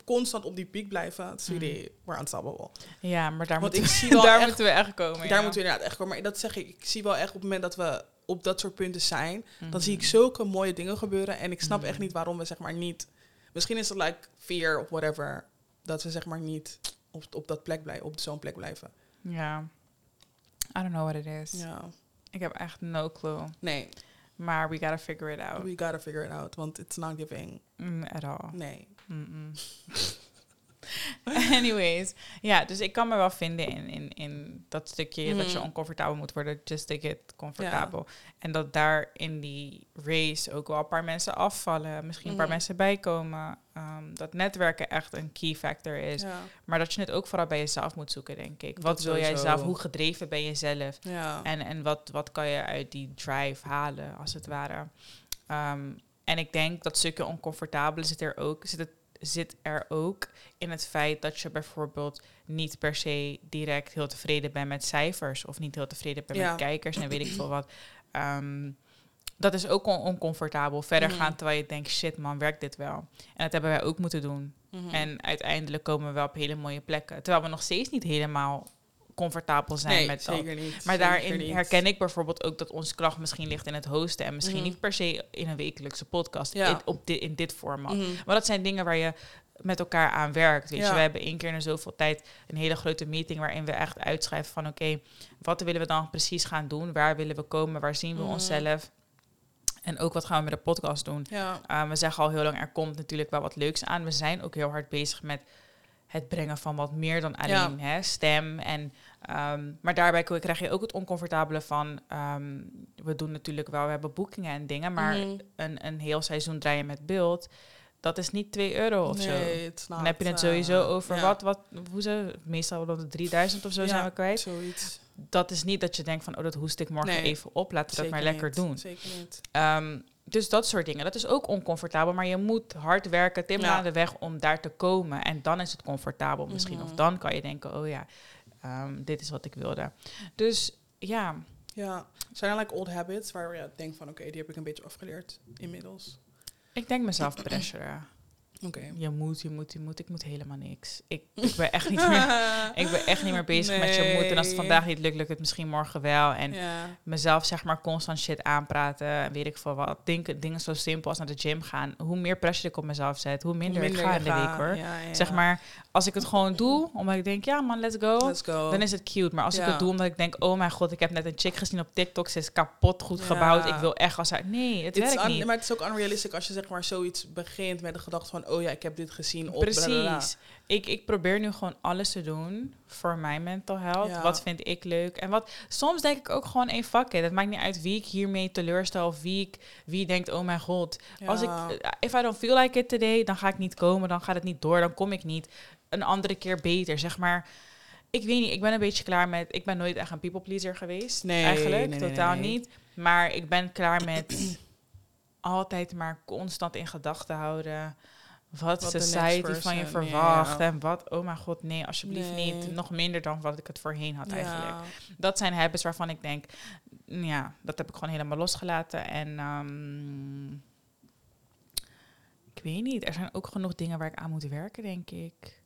constant op die piek blijven, sweetie, we're unstoppable. ja, maar daar, moeten, ik zie wel daar echt- moeten we echt komen. Daar ja. moeten we inderdaad echt komen. Maar dat zeg ik, ik zie wel echt op het moment dat we op dat soort punten zijn, dan zie ik Mhm. zulke mooie dingen gebeuren. En ik snap echt niet waarom we zeg maar niet, misschien is het like fear of whatever, dat we zeg maar niet op, op dat plek blijven, op zo'n plek blijven. Ja. I don't know what it is. Ja. Ik heb echt no clue. Nee, Maar we gotta figure it out. we gotta figure it out, want it's not giving. Mm, at all. Nee. Mm-mm. Anyways, ja, dus ik kan me wel vinden in, in, in dat stukje dat je Mhm. oncomfortabel moet worden, just to get comfortabel. En dat daar in die race ook wel een paar mensen afvallen, misschien een paar Mhm. mensen bijkomen. Ehm, dat netwerken echt een key factor is. Ja. Maar dat je het ook vooral bij jezelf moet zoeken, denk ik. Wat wil jij zelf? Hoe gedreven ben je zelf? Ja. En, en wat, wat kan je uit die drive halen, als het ware. Ehm, en ik denk dat stukje oncomfortabele zit er ook, zit, het, zit er ook in het feit dat je bijvoorbeeld niet per se direct heel tevreden bent met cijfers of niet heel tevreden bent Ja. met kijkers en weet ik veel wat. Ehm, dat is ook on- oncomfortabel. Verder Mhm. gaan terwijl je denkt, shit man, werkt dit wel? En dat hebben wij ook moeten doen. Mhm. En uiteindelijk komen we wel op hele mooie plekken. Terwijl we nog steeds niet helemaal comfortabel zijn nee, met dat. niet. Maar daarin niet. herken ik bijvoorbeeld ook dat onze kracht misschien ligt in het hosten. En misschien Mhm. niet per se in een wekelijkse podcast. Ja. In, op di- in dit format. Mhm. Maar dat zijn dingen waar je met elkaar aan werkt. Weet je, we hebben één keer in zoveel tijd een hele grote meeting waarin we echt uitschrijven van oké, wat willen we dan precies gaan doen? Waar willen we komen? Waar zien we Mhm. onszelf? En ook wat gaan we met de podcast doen? Ja. Uh, we zeggen al heel lang, er komt natuurlijk wel wat leuks aan. We zijn ook heel hard bezig met het brengen van wat meer dan alleen hè, stem. En, ehm, maar daarbij krijg je ook het oncomfortabele van... ehm, we doen natuurlijk wel, we hebben boekingen en dingen... maar Mhm. een, een heel seizoen draaien met beeld... dat is niet 2 euro of zo. Nee, not, Dan heb je het uh, sowieso over wat, wat, hoe ze, meestal rond de 3000 of zo Ja, zijn we kwijt. Zoiets. Dat is niet dat je denkt van, oh, dat hoest ik morgen Nee, even op. Laten we dat maar lekker niet, doen. Zeker niet. Ehm, dus dat soort dingen. Dat is ook oncomfortabel, maar je moet hard werken, timmeren Ja. aan de weg om daar te komen. En dan is het comfortabel misschien. Mhm. Of dan kan je denken, oh ja, ehm, dit is wat ik wilde. Dus ja, Ja. Zijn er like old habits waar je denkt van, oké, die heb ik een beetje afgeleerd inmiddels? ik denk mezelf pressuren. Oké. Je moet, je moet, je moet. Ik moet helemaal niks. Ik, ik ben echt niet meer... Ik ben echt niet meer bezig met je moet. En als het vandaag niet lukt, lukt het misschien morgen wel. En ja. mezelf zeg maar constant shit aanpraten. en Weet ik veel wat. Dingen, dingen zo simpel als naar de gym gaan. Hoe meer pressure ik op mezelf zet, hoe minder, ik ga in de week hoor. Ja, ja. Zeg maar, als ik het gewoon doe, omdat ik denk, ja man, let's go. Let's go. Dan is het cute. Maar als ik het doe omdat ik denk, oh mijn god, ik heb net een chick gezien op TikTok. Ze is kapot goed gebouwd. Ik wil echt als haar... Nee, het It's werkt niet. Maar het is ook unrealistic als je zeg maar zoiets begint met de gedachte van, oh ja, ik heb dit gezien op. Precies. Ik, ik probeer nu gewoon alles te doen voor mijn mental health. Ja. Wat vind ik leuk? En wat soms denk ik ook gewoon, één fuck it. Het maakt niet uit wie ik hiermee teleurstel of wie, ik, wie denkt, oh mijn god. Als ik, eh, if I don't feel like it today, dan ga ik niet komen. Dan gaat het niet door. Dan kom ik niet. Een andere keer beter, zeg maar. Ik weet niet, ik ben een beetje klaar met... Ik ben nooit echt een people pleaser geweest, Nee, eigenlijk. nee, nee, totaal nee. niet. Maar ik ben klaar met altijd maar constant in gedachten houden... Wat, Wat de society van je verwacht. En wat, oh mijn god, nee, alsjeblieft Nee. niet. Nog minder dan wat ik het voorheen had eigenlijk. Dat zijn habits waarvan ik denk, mm, ja, dat heb ik gewoon helemaal losgelaten. En ehm, ik weet niet, er zijn ook genoeg dingen waar ik aan moet werken, denk ik.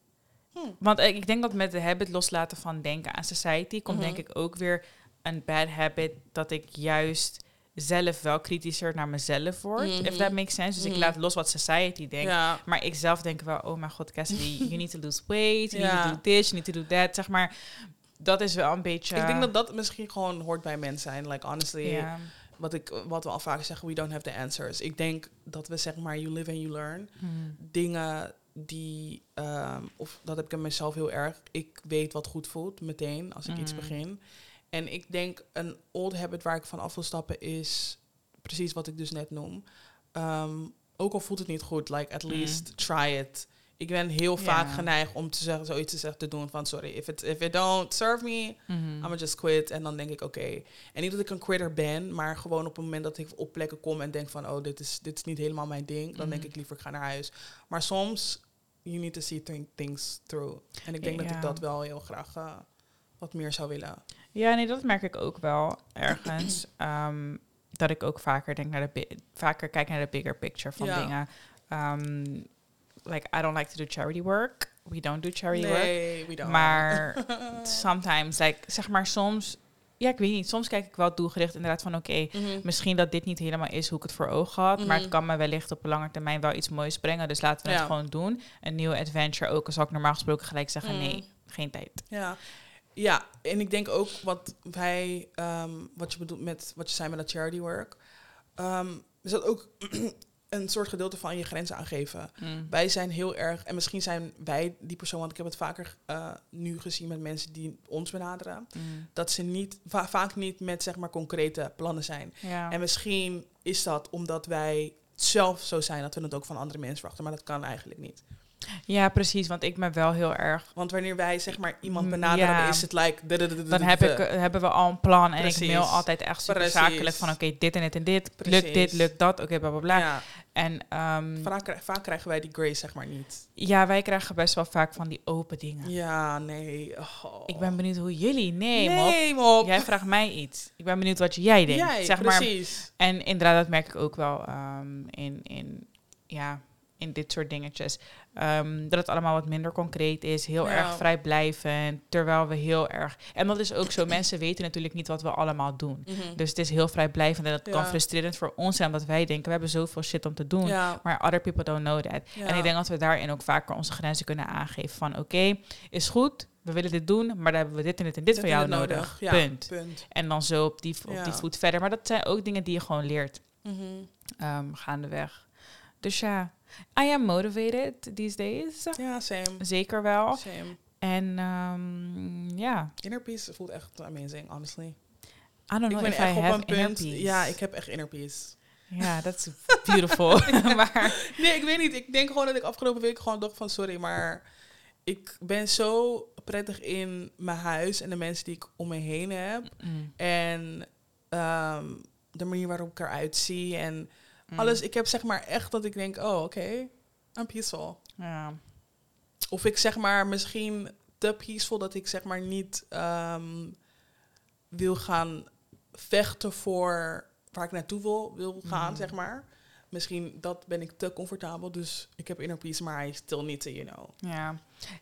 Hm. Want ik ik denk dat met de habit loslaten van denken aan society, komt Mhm. denk ik ook weer een bad habit dat ik juist zelf wel kritischer naar mezelf word. If Mhm. that makes sense. Dus ik Mhm. laat los wat society denkt. Ja. Maar ik zelf denk wel, oh mijn god, Cassidy, you need to lose weight, you Ja. need to do this, you need to do that. Zeg maar, dat is wel een beetje... Ik denk dat dat misschien gewoon hoort bij mens zijn. Like, honestly, wat, ik, wat we al vaak zeggen, we don't have the answers. Ik denk dat we zeg maar, you live and you learn. Mm. Dingen die, ehm, of dat heb ik in mezelf heel erg. Ik weet wat goed voelt meteen als ik iets Mm. begin. En ik denk een old habit waar ik van af wil stappen is precies wat ik dus net noem. Ehm, ook al voelt het niet goed, like at Mm. least try it. Ik ben heel vaak geneigd om te zeggen, zoiets te zeggen, te doen van sorry, if it, if it don't serve me, Mhm. I'm just quit. En dan denk ik, oké. En niet dat ik een quitter ben, maar gewoon op het moment dat ik op plekken kom en denk van, oh, dit is, dit is niet helemaal mijn ding, dan denk Mhm. ik liever, ik ga naar huis. Maar soms, you need to see thi- things through. En ik denk dat ik dat wel heel graag eh, wat meer zou willen. Ja, nee, dat merk ik ook wel ergens. Ehm, dat ik ook vaker denk naar de vaker kijk naar de bigger picture van Ja. dingen. Ehm, like I don't like to do charity work. We don't do charity work. nee, we don't. Maar sometimes, like zeg maar soms, ja, ik weet niet. Soms kijk ik wel doelgericht inderdaad van oké, Mhm. misschien dat dit niet helemaal is hoe ik het voor ogen had, maar het Mhm. kan me wellicht op een lange termijn wel iets moois brengen. Dus laten we Ja. het gewoon doen. Een nieuwe adventure ook, al zal ik normaal gesproken gelijk zeggen Mm. nee, geen tijd. Ja. Ja, en ik denk ook wat wij, ehm, wat je bedoelt met wat je zei met dat charity work, ehm, is dat ook een soort gedeelte van je grenzen aangeven. Mm. Wij zijn heel erg, en misschien zijn wij die persoon, want ik heb het vaker eh, nu gezien met mensen die ons benaderen, Mm. dat ze niet, va- vaak niet met zeg maar concrete plannen zijn. Ja. En misschien is dat omdat wij zelf zo zijn dat we het ook van andere mensen verwachten, maar dat kan eigenlijk niet. Ja, precies, want ik ben wel heel erg Want wanneer wij zeg maar iemand benaderen, ja. is het like... Dan heb ik, eh, hebben we al een plan en Precies. ik mail altijd echt super Precies. zakelijk van oké, dit en dit en dit. Precies. Lukt dit, lukt dat, oké, bla bla bla. Ja, En ehm, vaak, kri- vaak krijgen wij die grace zeg maar niet. ja, wij krijgen best wel vaak van die open dingen. Ja, nee. Oh. Ik ben benieuwd hoe jullie, nee, mop. nee, mop. Jij vraagt mij iets. Ik ben benieuwd wat jij denkt. Jij, zeg maar, precies. en inderdaad, dat merk ik ook wel ehm, in, in, ja, in dit soort dingetjes. Ehm, dat het allemaal wat minder concreet is, heel Ja. erg vrijblijvend. Terwijl we heel erg. En dat is ook zo, mensen weten natuurlijk niet wat we allemaal doen. Mhm. Dus het is heel vrijblijvend en dat kan frustrerend voor ons zijn, omdat wij denken, we hebben zoveel shit om te doen. ja, Maar other people don't know that. En ik denk dat we daarin ook vaker onze grenzen kunnen aangeven van, oké, is goed, we willen dit doen, maar dan hebben we dit en dit en dit van en jou nodig. Ja, Punt. punt. En dan zo op die, op Ja. die voet verder. Maar dat zijn ook dingen die je gewoon leert Mhm. ehm, gaandeweg. Dus ja, I am motivated these days. Ja, same. Zeker wel. Same. En ehm, ja, Inner peace voelt echt amazing, honestly. I don't Ik know ben if I echt op have een punt. peace. Ja, ik heb echt inner peace. Ja, dat is beautiful. maar Nee, ik weet niet. Ik denk gewoon dat ik afgelopen week gewoon dacht van sorry, maar ik ben zo prettig in mijn huis en de mensen die ik om me heen heb. Mm, En ehm, de manier waarop ik eruit zie en mm. alles. Ik heb zeg maar echt dat ik denk, oh oké, I'm peaceful. Ja. Of ik zeg maar misschien te peaceful dat ik zeg maar niet ehm, wil gaan vechten voor waar ik naartoe wil, wil gaan, Mhm. zeg maar. Misschien dat ben ik te comfortabel, dus ik heb inner peace, maar I still need to, you know. Ja,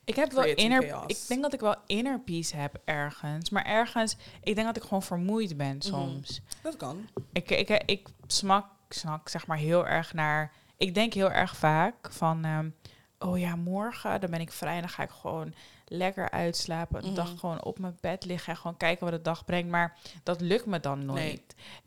ik heb wel inner. chaos. Ik denk dat ik wel inner peace heb ergens, maar ergens, ik denk dat ik gewoon vermoeid Mhm. ben soms. Dat kan. Ik, ik, ik smak, snak zeg maar heel erg naar. Ik denk heel erg vaak van, ehm, oh ja, morgen dan ben ik vrij en dan ga ik gewoon lekker uitslapen, een Mhm. dag gewoon op mijn bed liggen en gewoon kijken wat de dag brengt. Maar dat lukt me dan nooit. Nee.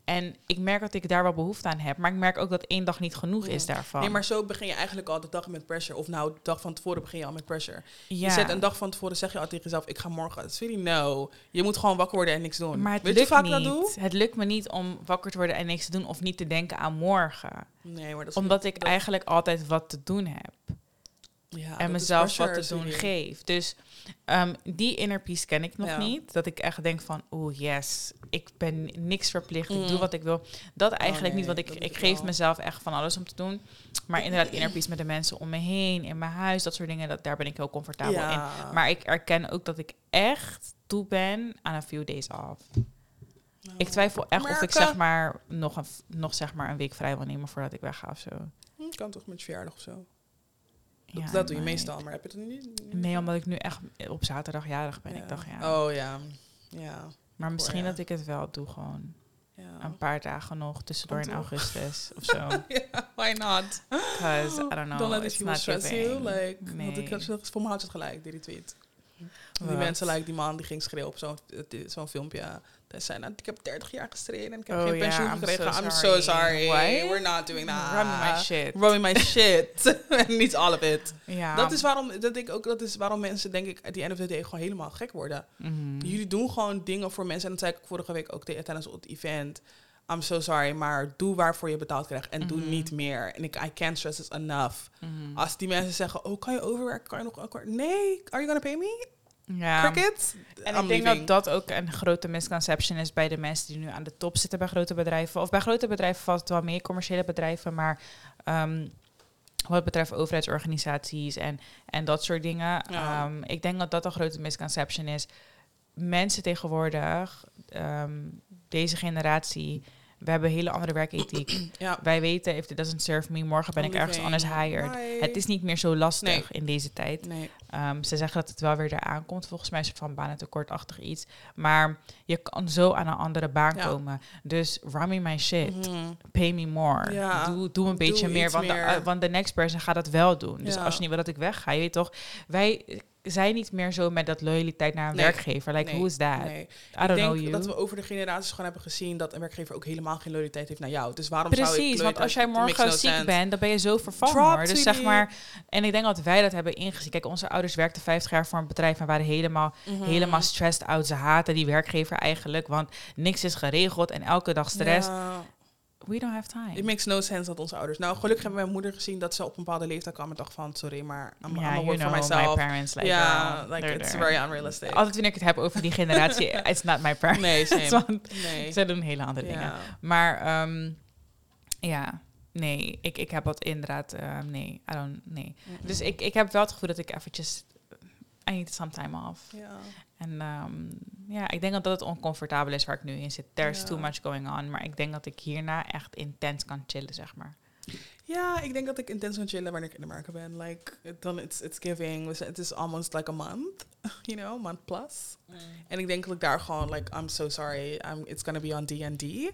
En ik merk dat ik daar wel behoefte aan heb, maar ik merk ook dat één dag niet genoeg is Mhm. daarvan. Nee, maar zo begin je eigenlijk al de dag met pressure. Of nou, de dag van tevoren begin je al met pressure. ja. Je zet een dag van tevoren, zeg je al tegen jezelf, ik ga morgen. Sorry, no. Je moet gewoon wakker worden en niks doen. Maar het Weet lukt je vaak niet. dat doe? Het lukt me niet om wakker te worden en niks te doen of niet te denken aan morgen. Nee, maar dat is Omdat ik dat- eigenlijk altijd wat te doen heb. ja, en mezelf wat te doen sorry. geef. Dus ehm, die inner peace ken ik nog Ja. niet. Dat ik echt denk van, oeh yes, ik ben niks verplicht. Ik Mm. doe wat ik wil. Dat eigenlijk niet, nee, want ik, ik geef wel. mezelf echt van alles om te doen. Maar inderdaad, inner peace met de mensen om me heen, in mijn huis, dat soort dingen, dat, daar ben ik heel comfortabel in. Maar ik erken ook dat ik echt toe ben aan een few days off. Nou, Ik twijfel echt of ik zeg maar nog een, nog zeg maar een week vrij wil nemen voordat ik wegga of zo. Hm, kan toch met verjaardag of zo? Ja, dat, dat doe je meestal, maar heb je het niet? Nee, omdat ik nu echt op zaterdag jarig ben. Ik dacht ja. Oh ja. Ja. maar misschien dat ik het wel doe gewoon ja. een paar dagen nog tussendoor in augustus of zo. Ja, why not? Because I don't know, Don't let it not stress you. Like, Nee. want ik had voor me had het gelijk, die retweet. Die mensen, like die man die ging schreeuwen op zo'n zo'n filmpje. Zei, nou, ik heb 30 jaar gestreden en ik heb Oh, geen pensioen I'm gekregen. so I'm sorry. so sorry. What? We're not doing that. Run my shit. Run my shit. Niet all of it. Ja. Dat is waarom, dat denk ik ook, dat is waarom mensen, denk ik, at the end of the day gewoon helemaal gek worden. Mhm. Jullie doen gewoon dingen voor mensen. En dat zei ik vorige week ook tijdens het event. I'm so sorry, maar doe waarvoor je betaald krijgt. En doe Mhm. niet meer. En ik, I can't stress this enough. Mhm. Als die mensen zeggen, oh, kan je overwerken? Kan je nog akkoord? Nee, are you gonna pay me? Ja. En I'm ik denk leaving. dat dat ook een grote misconception is bij de mensen die nu aan de top zitten bij grote bedrijven. Of bij grote bedrijven valt het wel meer commerciële bedrijven, maar ehm, wat betreft overheidsorganisaties en, en dat soort dingen. Ja. ehm, ik denk dat dat een grote misconception is. Mensen tegenwoordig, ehm, deze generatie, we hebben een hele andere werkethiek. Ja. Wij weten, if it doesn't serve me, morgen ben ik ergens anders hired. Bye. Het is niet meer zo lastig Nee. in deze tijd. Nee. Ehm, ze zeggen dat het wel weer eraan komt. Volgens mij is het van banentekortachtig iets. Maar je kan zo aan een andere baan Ja. komen. Dus run me my shit. Mhm. Pay me more. Ja. Doe, doe een beetje meer. Want, De, uh, want de next person gaat dat wel doen. Dus als je niet wil dat ik wegga, je weet toch. Wij zijn niet meer zo met dat loyaliteit naar een Nee. werkgever. Like, Nee. who is? Nee. I don't know denk you. dat we over de generaties gewoon hebben gezien dat een werkgever ook helemaal geen loyaliteit heeft naar jou. Dus waarom zou ik Precies, want als jij morgen no ziek sense. bent, dan ben je zo vervangen. Dus zeg maar, en ik denk dat wij dat hebben ingezien. Kijk, onze ouders werkten 50 jaar voor een bedrijf en waren helemaal Mhm. helemaal stressed out. Ze haten die werkgever eigenlijk, want niks is geregeld en elke dag stress. Ja. We don't have time. It makes no sense dat onze ouders... Nou, gelukkig hebben mijn moeder gezien dat ze op een bepaalde leeftijd kwam en dacht van... Sorry, maar I'm, I'm work for know, myself. my parents, like, Ja, girl, like, it's there. very unrealistic. Altijd wanneer ik het heb over die generatie, it's not my parents. Nee, same. Want Nee. Ze doen hele andere dingen. Maar ehm, ja, nee, ik, ik heb dat inderdaad, ehm, nee, I don't, nee. Dus ik, ik heb wel het gevoel dat ik eventjes, I need some time off. Ja. En ehm, ja, ik denk dat dat het oncomfortabel is waar ik nu in zit. There's Ja. too much going on. Maar ik denk dat ik hierna echt intens kan chillen, zeg maar. Ja, ik denk dat ik intens kan chillen wanneer ik in Amerika ben. Like, it- dan it's, it's giving. Het is almost like a month, you know, month plus. En ik denk dat ik daar gewoon, like, I'm so sorry. I'm, it's gonna be on D&D.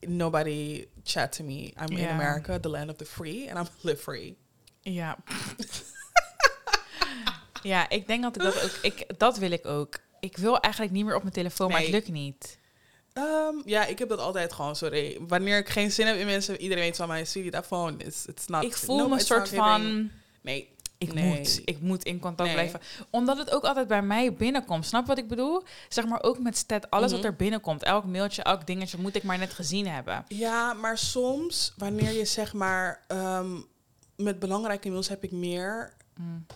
Nobody chat to me. I'm in. America, the land of the free, and I'm live free. Ja. ja, ik denk dat ik dat ook, ik, dat wil ik ook. Ik wil eigenlijk niet meer op mijn telefoon, maar het lukt niet. Ehm, ja, ik heb dat altijd gewoon, sorry. Wanneer ik geen zin heb in mensen, iedereen weet van mij, studie, dat phone, it's, it's not... ik voel no, me een soort van... Nee. Ik Nee. moet, ik moet in contact Nee. blijven. Omdat het ook altijd bij mij binnenkomt. Snap wat ik bedoel? Zeg maar ook met stat, alles Mhm. wat er binnenkomt. Elk mailtje, elk dingetje moet ik maar net gezien hebben. Ja, maar soms, wanneer je zeg maar... ehm, met belangrijke mails heb ik meer... Mm.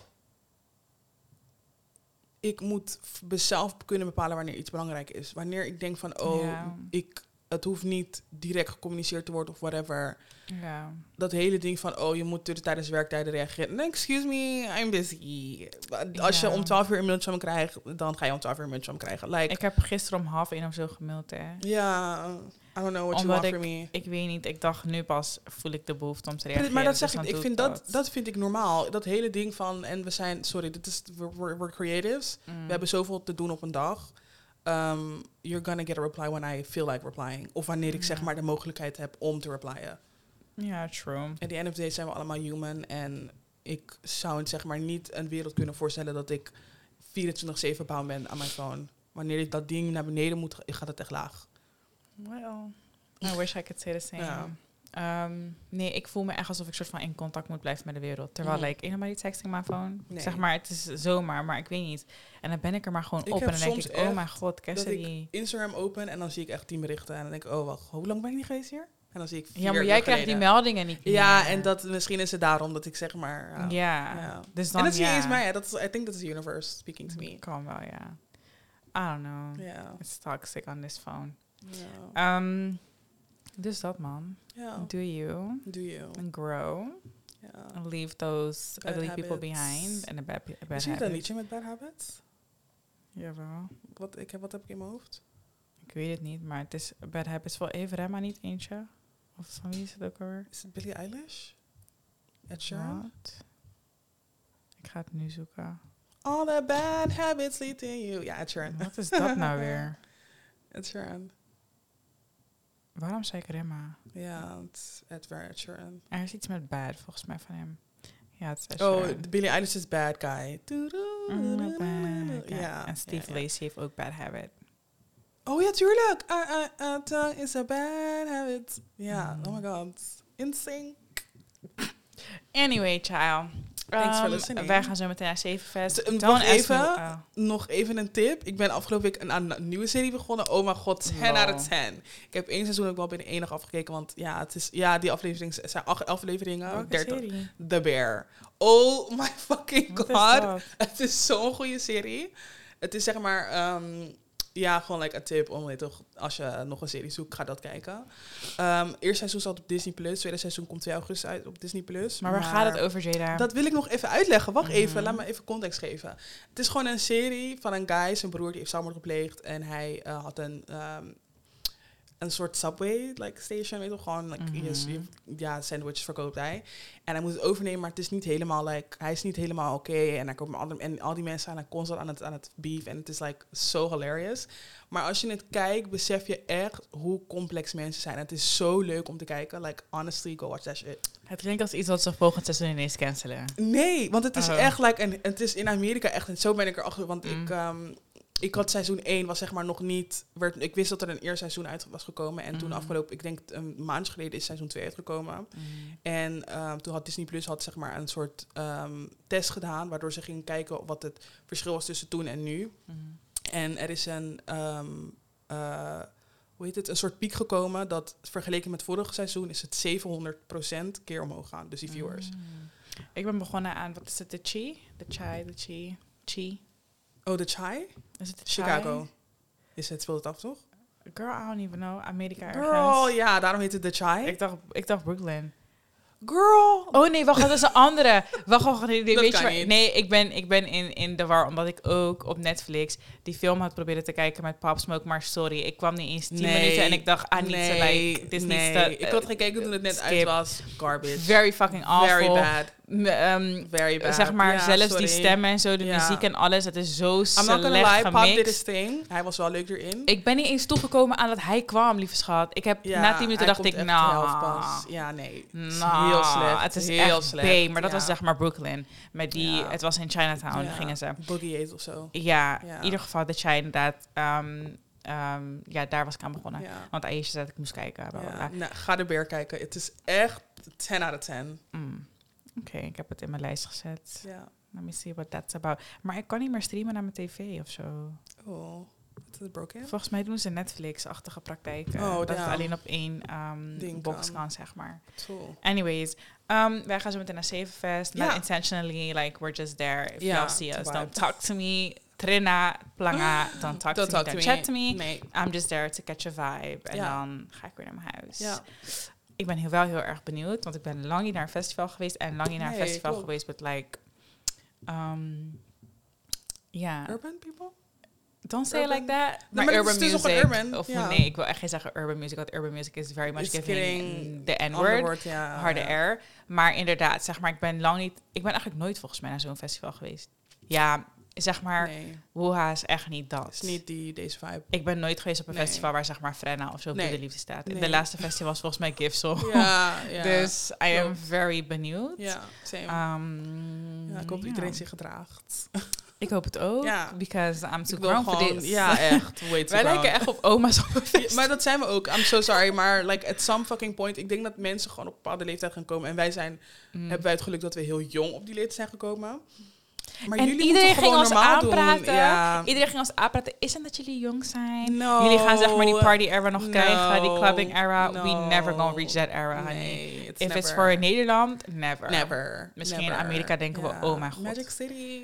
Ik moet f- zelf kunnen bepalen wanneer iets belangrijk is. Wanneer ik denk van, oh, Ja. ik, het hoeft niet direct gecommuniceerd te worden of whatever. Ja. Dat hele ding van, oh, je moet tijdens werktijden reageren. Nee, excuse me, I'm busy. Als je om 12 uur een mailtje krijgt, dan ga je om 12 uur een mailtje krijgen. Like, Ik heb gisteren om half één of zo gemaild, hè. ja, I don't know what you want ik, from me. ik weet niet, ik dacht nu pas voel ik de behoefte om te reageren. Maar dat dus zeg ik, ik vind dat, dat vind ik normaal. Dat hele ding van, en we zijn, sorry, dit is, we're, we're, creatives. Mm. We hebben zoveel te doen op een dag. Um, you're gonna get a reply when I feel like replying. Of wanneer ik zeg maar de mogelijkheid heb om te replyen. Ja, true. Of the day zijn we allemaal human. En ik zou zeg maar niet een wereld kunnen voorstellen dat ik 24-7 bound ben aan mijn phone. Wanneer ik dat ding naar beneden moet, gaat het echt laag. Well, I wish I could say the same. Ja. Ehm, nee, ik voel me echt alsof ik soort van in contact moet blijven met de wereld. Terwijl, Mhm. like, ain't nobody texting my phone. Nee. Zeg maar, het is zomaar, maar ik weet niet. En dan ben ik er maar gewoon Ik op en dan denk ik, oh mijn god, Dat Cassidy. ik Instagram open en dan zie ik echt tien berichten. En dan denk ik, oh wacht, hoe lang ben ik niet geweest hier? En dan zie ik vier Ja, maar jij krijgt die meldingen niet meer. Ja, en dat, misschien is het daarom dat ik zeg maar... Ja. Dus dan en dat is niet eens mij, dat is, I think that's the universe speaking to me. Kan wel, ja. I don't know. It's toxic on this phone. Ja. Ehm, dus dat, man. Do you. Do you? And grow. And leave those Bad ugly people habits. behind. And the bad, bad Is er niet een habits. liedje met bad habits? Jawel. Wat, ik heb, wat heb ik in mijn hoofd? Ik weet het niet, maar het is Bad Habits wel even Remma niet eentje. Of van wie is het ook alweer? Is het Billie Eilish? Ed Sheeran? Ik ga het nu zoeken. All the bad habits lead to you. Ja, Ed Sheeran. Wat is dat nou weer? Ed Sheeran. Waarom zei ik Remma? Ja, het is Ed, Sheeran. Er is iets met Bad volgens mij van hem. Ja, het is Oh. Billie Eilish is bad guy. Mm. Ja. En Steve. Lacy heeft ook Bad Habit. Oh ja, tuurlijk. Uh, uh, uh, tongue is a bad habit. Ja, Mm. oh my god. Insane. Anyway, child. Thanks for Um, listening. Wij gaan zo meteen naar Zevenfest. Don't nog ask me- even. oh. Nog even een tip. Ik ben afgelopen week een, aan een nieuwe serie begonnen. Oh mijn god, 10 Lol. out of 10. Ik heb één seizoen ook wel binnen één dag afgekeken. Want ja, het is, ja die afleveringen zijn acht afleveringen. 30. serie? The Bear. Oh my fucking is god. Het is zo'n goede serie. Het is zeg maar, ehm, ja, gewoon like een tip om weet toch, als je nog een serie zoekt, ga dat kijken. Ehm eerste seizoen zat op Disney Plus, tweede seizoen komt 2 augustus uit op Disney Plus. Maar waar gaat het over, Jada? Dat wil ik nog even uitleggen. Wacht even, Mhm. laat me even context geven. Het is gewoon een serie van een guy, zijn broer die heeft zelfmoord gepleegd en hij eh, had een ehm, een soort subway like station, weet je gewoon like, Mhm. yes, je- ja, sandwiches verkoopt hij. En hij moet het overnemen, maar het is niet helemaal like, hij is niet helemaal oké en hij komt andere en al die mensen zijn constant aan het aan het beef en het is like so hilarious. Maar als je het kijkt, besef je echt hoe complex mensen zijn. Het is zo leuk om te kijken. Like honestly, go watch that shit. Het klinkt als iets wat ze volgend seizoen ineens cancelen. Nee, want het is Oh. echt like en het is in Amerika echt en zo ben ik erachter, want Mm. ik ehm, ik had seizoen 1 was zeg maar nog niet werd ik wist dat er een eerste seizoen uit was gekomen en toen Mhm. afgelopen ik denk een maand geleden is seizoen 2 uitgekomen en ehm, toen had Disney Plus had zeg maar een soort ehm, test gedaan waardoor ze gingen kijken wat het verschil was tussen toen en nu en er is een ehm, eh, hoe heet het een soort piek gekomen dat vergeleken met vorig seizoen is het 700% keer omhoog gaan dus die viewers. Mm. Ik ben begonnen aan, wat is het, de Chi? De Chai, de Chi. Chi. Oh, de Chai? Is het Chicago. Chai? Is het, speelt het af, toch? Girl, I don't even know. Amerika Girl, ergens. ja, daarom heet het The Chai. Ik dacht, ik dacht Brooklyn. Girl. Oh nee, wacht, dat is een andere. Wacht, wacht, nee, Dat weet je waar-. Nee, ik ben, ik ben in, in de war, omdat ik ook op Netflix die film had proberen te kijken met Pop Smoke. Maar sorry, ik kwam niet eens 10 Nee. minuten en ik dacht, ah, niet nee, like, dit is nee. niet te, ik had gekeken toen het net uit skip. was. Garbage. Very fucking awful. Very bad. M- Very bad. zeg maar, zelfs sorry. die stemmen en zo, de muziek en alles, het is zo I'm not gonna slecht lie, gemixt. thing. Hij was wel leuk erin. Ik ben niet eens toegekomen aan dat hij kwam, lieve schat. Ik heb na 10 minuten dacht ik, nou. Ja, nee. Het is Nou, heel slecht. Het is heel echt slecht. B, maar dat was zeg maar Brooklyn. Met die, het was in Chinatown, gingen ze. Boogie of zo. Ja, in ieder geval dat jij inderdaad, ehm, ehm, ja, daar was ik aan begonnen. Ja. Want Aisha zei dat ik moest kijken. Ja. Nou, ga de beer kijken. Het is echt 10 out of 10. Mm. Oké, ik heb het in mijn lijst gezet. Ja. Let me see what that's about. Maar ik kan niet meer streamen naar mijn tv of zo. Oh. Is het broken? Volgens mij doen ze Netflix-achtige praktijken. Oh, dat het alleen op één ehm, box kan. zeg maar. Cool. Anyways, um, wij gaan zo meteen naar Zevenfest. Not Ja. intentionally, like, we're just there. If Ja, y'all see us, don't talk to me. Trina, planga, don't talk Don't to me, don't to me. chat to me. Nee. I'm just there to catch a vibe. En Ja. dan ga ik weer naar mijn huis. Ja. Ik ben heel, wel heel erg benieuwd, want ik ben lang niet naar een festival geweest. En lang niet naar een Nee, festival geweest, but like... Um, ja, Urban people? don't say it urban- like that. Nee, Maar, urban is dus music. urban, Of nee, ik wil echt geen zeggen urban music, want urban music is very much It's giving the N-word ja. harde. R. Maar inderdaad, zeg maar, ik ben lang niet... Ik ben eigenlijk nooit volgens mij naar zo'n festival geweest. Ja, zeg maar, Nee, Woeha is echt niet dat. het is niet die, deze vibe. Ik ben nooit geweest op een Nee. festival waar zeg maar Frenna of zo Nee. de liefde staat. De laatste festival was volgens mij Gifsel. Ja, ja. Dus I am very benieuwd. Ja, same. Um, ja, ik hoop dat iedereen zich gedraagt. Ik hoop het ook. Ja. Because I'm too grown for this. ja, echt. Way Wij lijken echt op oma's op een Ja, feest. maar dat zijn we ook. I'm so sorry. Maar like, at some fucking point... Ik denk dat mensen gewoon op een bepaalde leeftijd gaan komen. En wij zijn... Mm. Hebben wij het geluk dat we heel jong op die leeftijd zijn gekomen. Maar en jullie iedereen ging ons aanpraten. Ja. Iedereen ging ons aanpraten. Is het dat jullie jong zijn? No. Jullie gaan zeg maar die party era nog No. krijgen. Die clubbing era. We never gonna reach that era, honey. Nee, it's If never. it's for Nederland, never. Never. Misschien in Amerika denken we, oh mijn god. Magic City.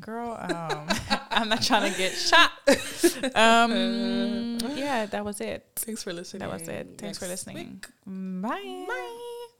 Girl, um, I'm not trying to get shot. Um, yeah, that was it. Thanks for listening. That was it. Thanks for listening. week. Bye. Bye.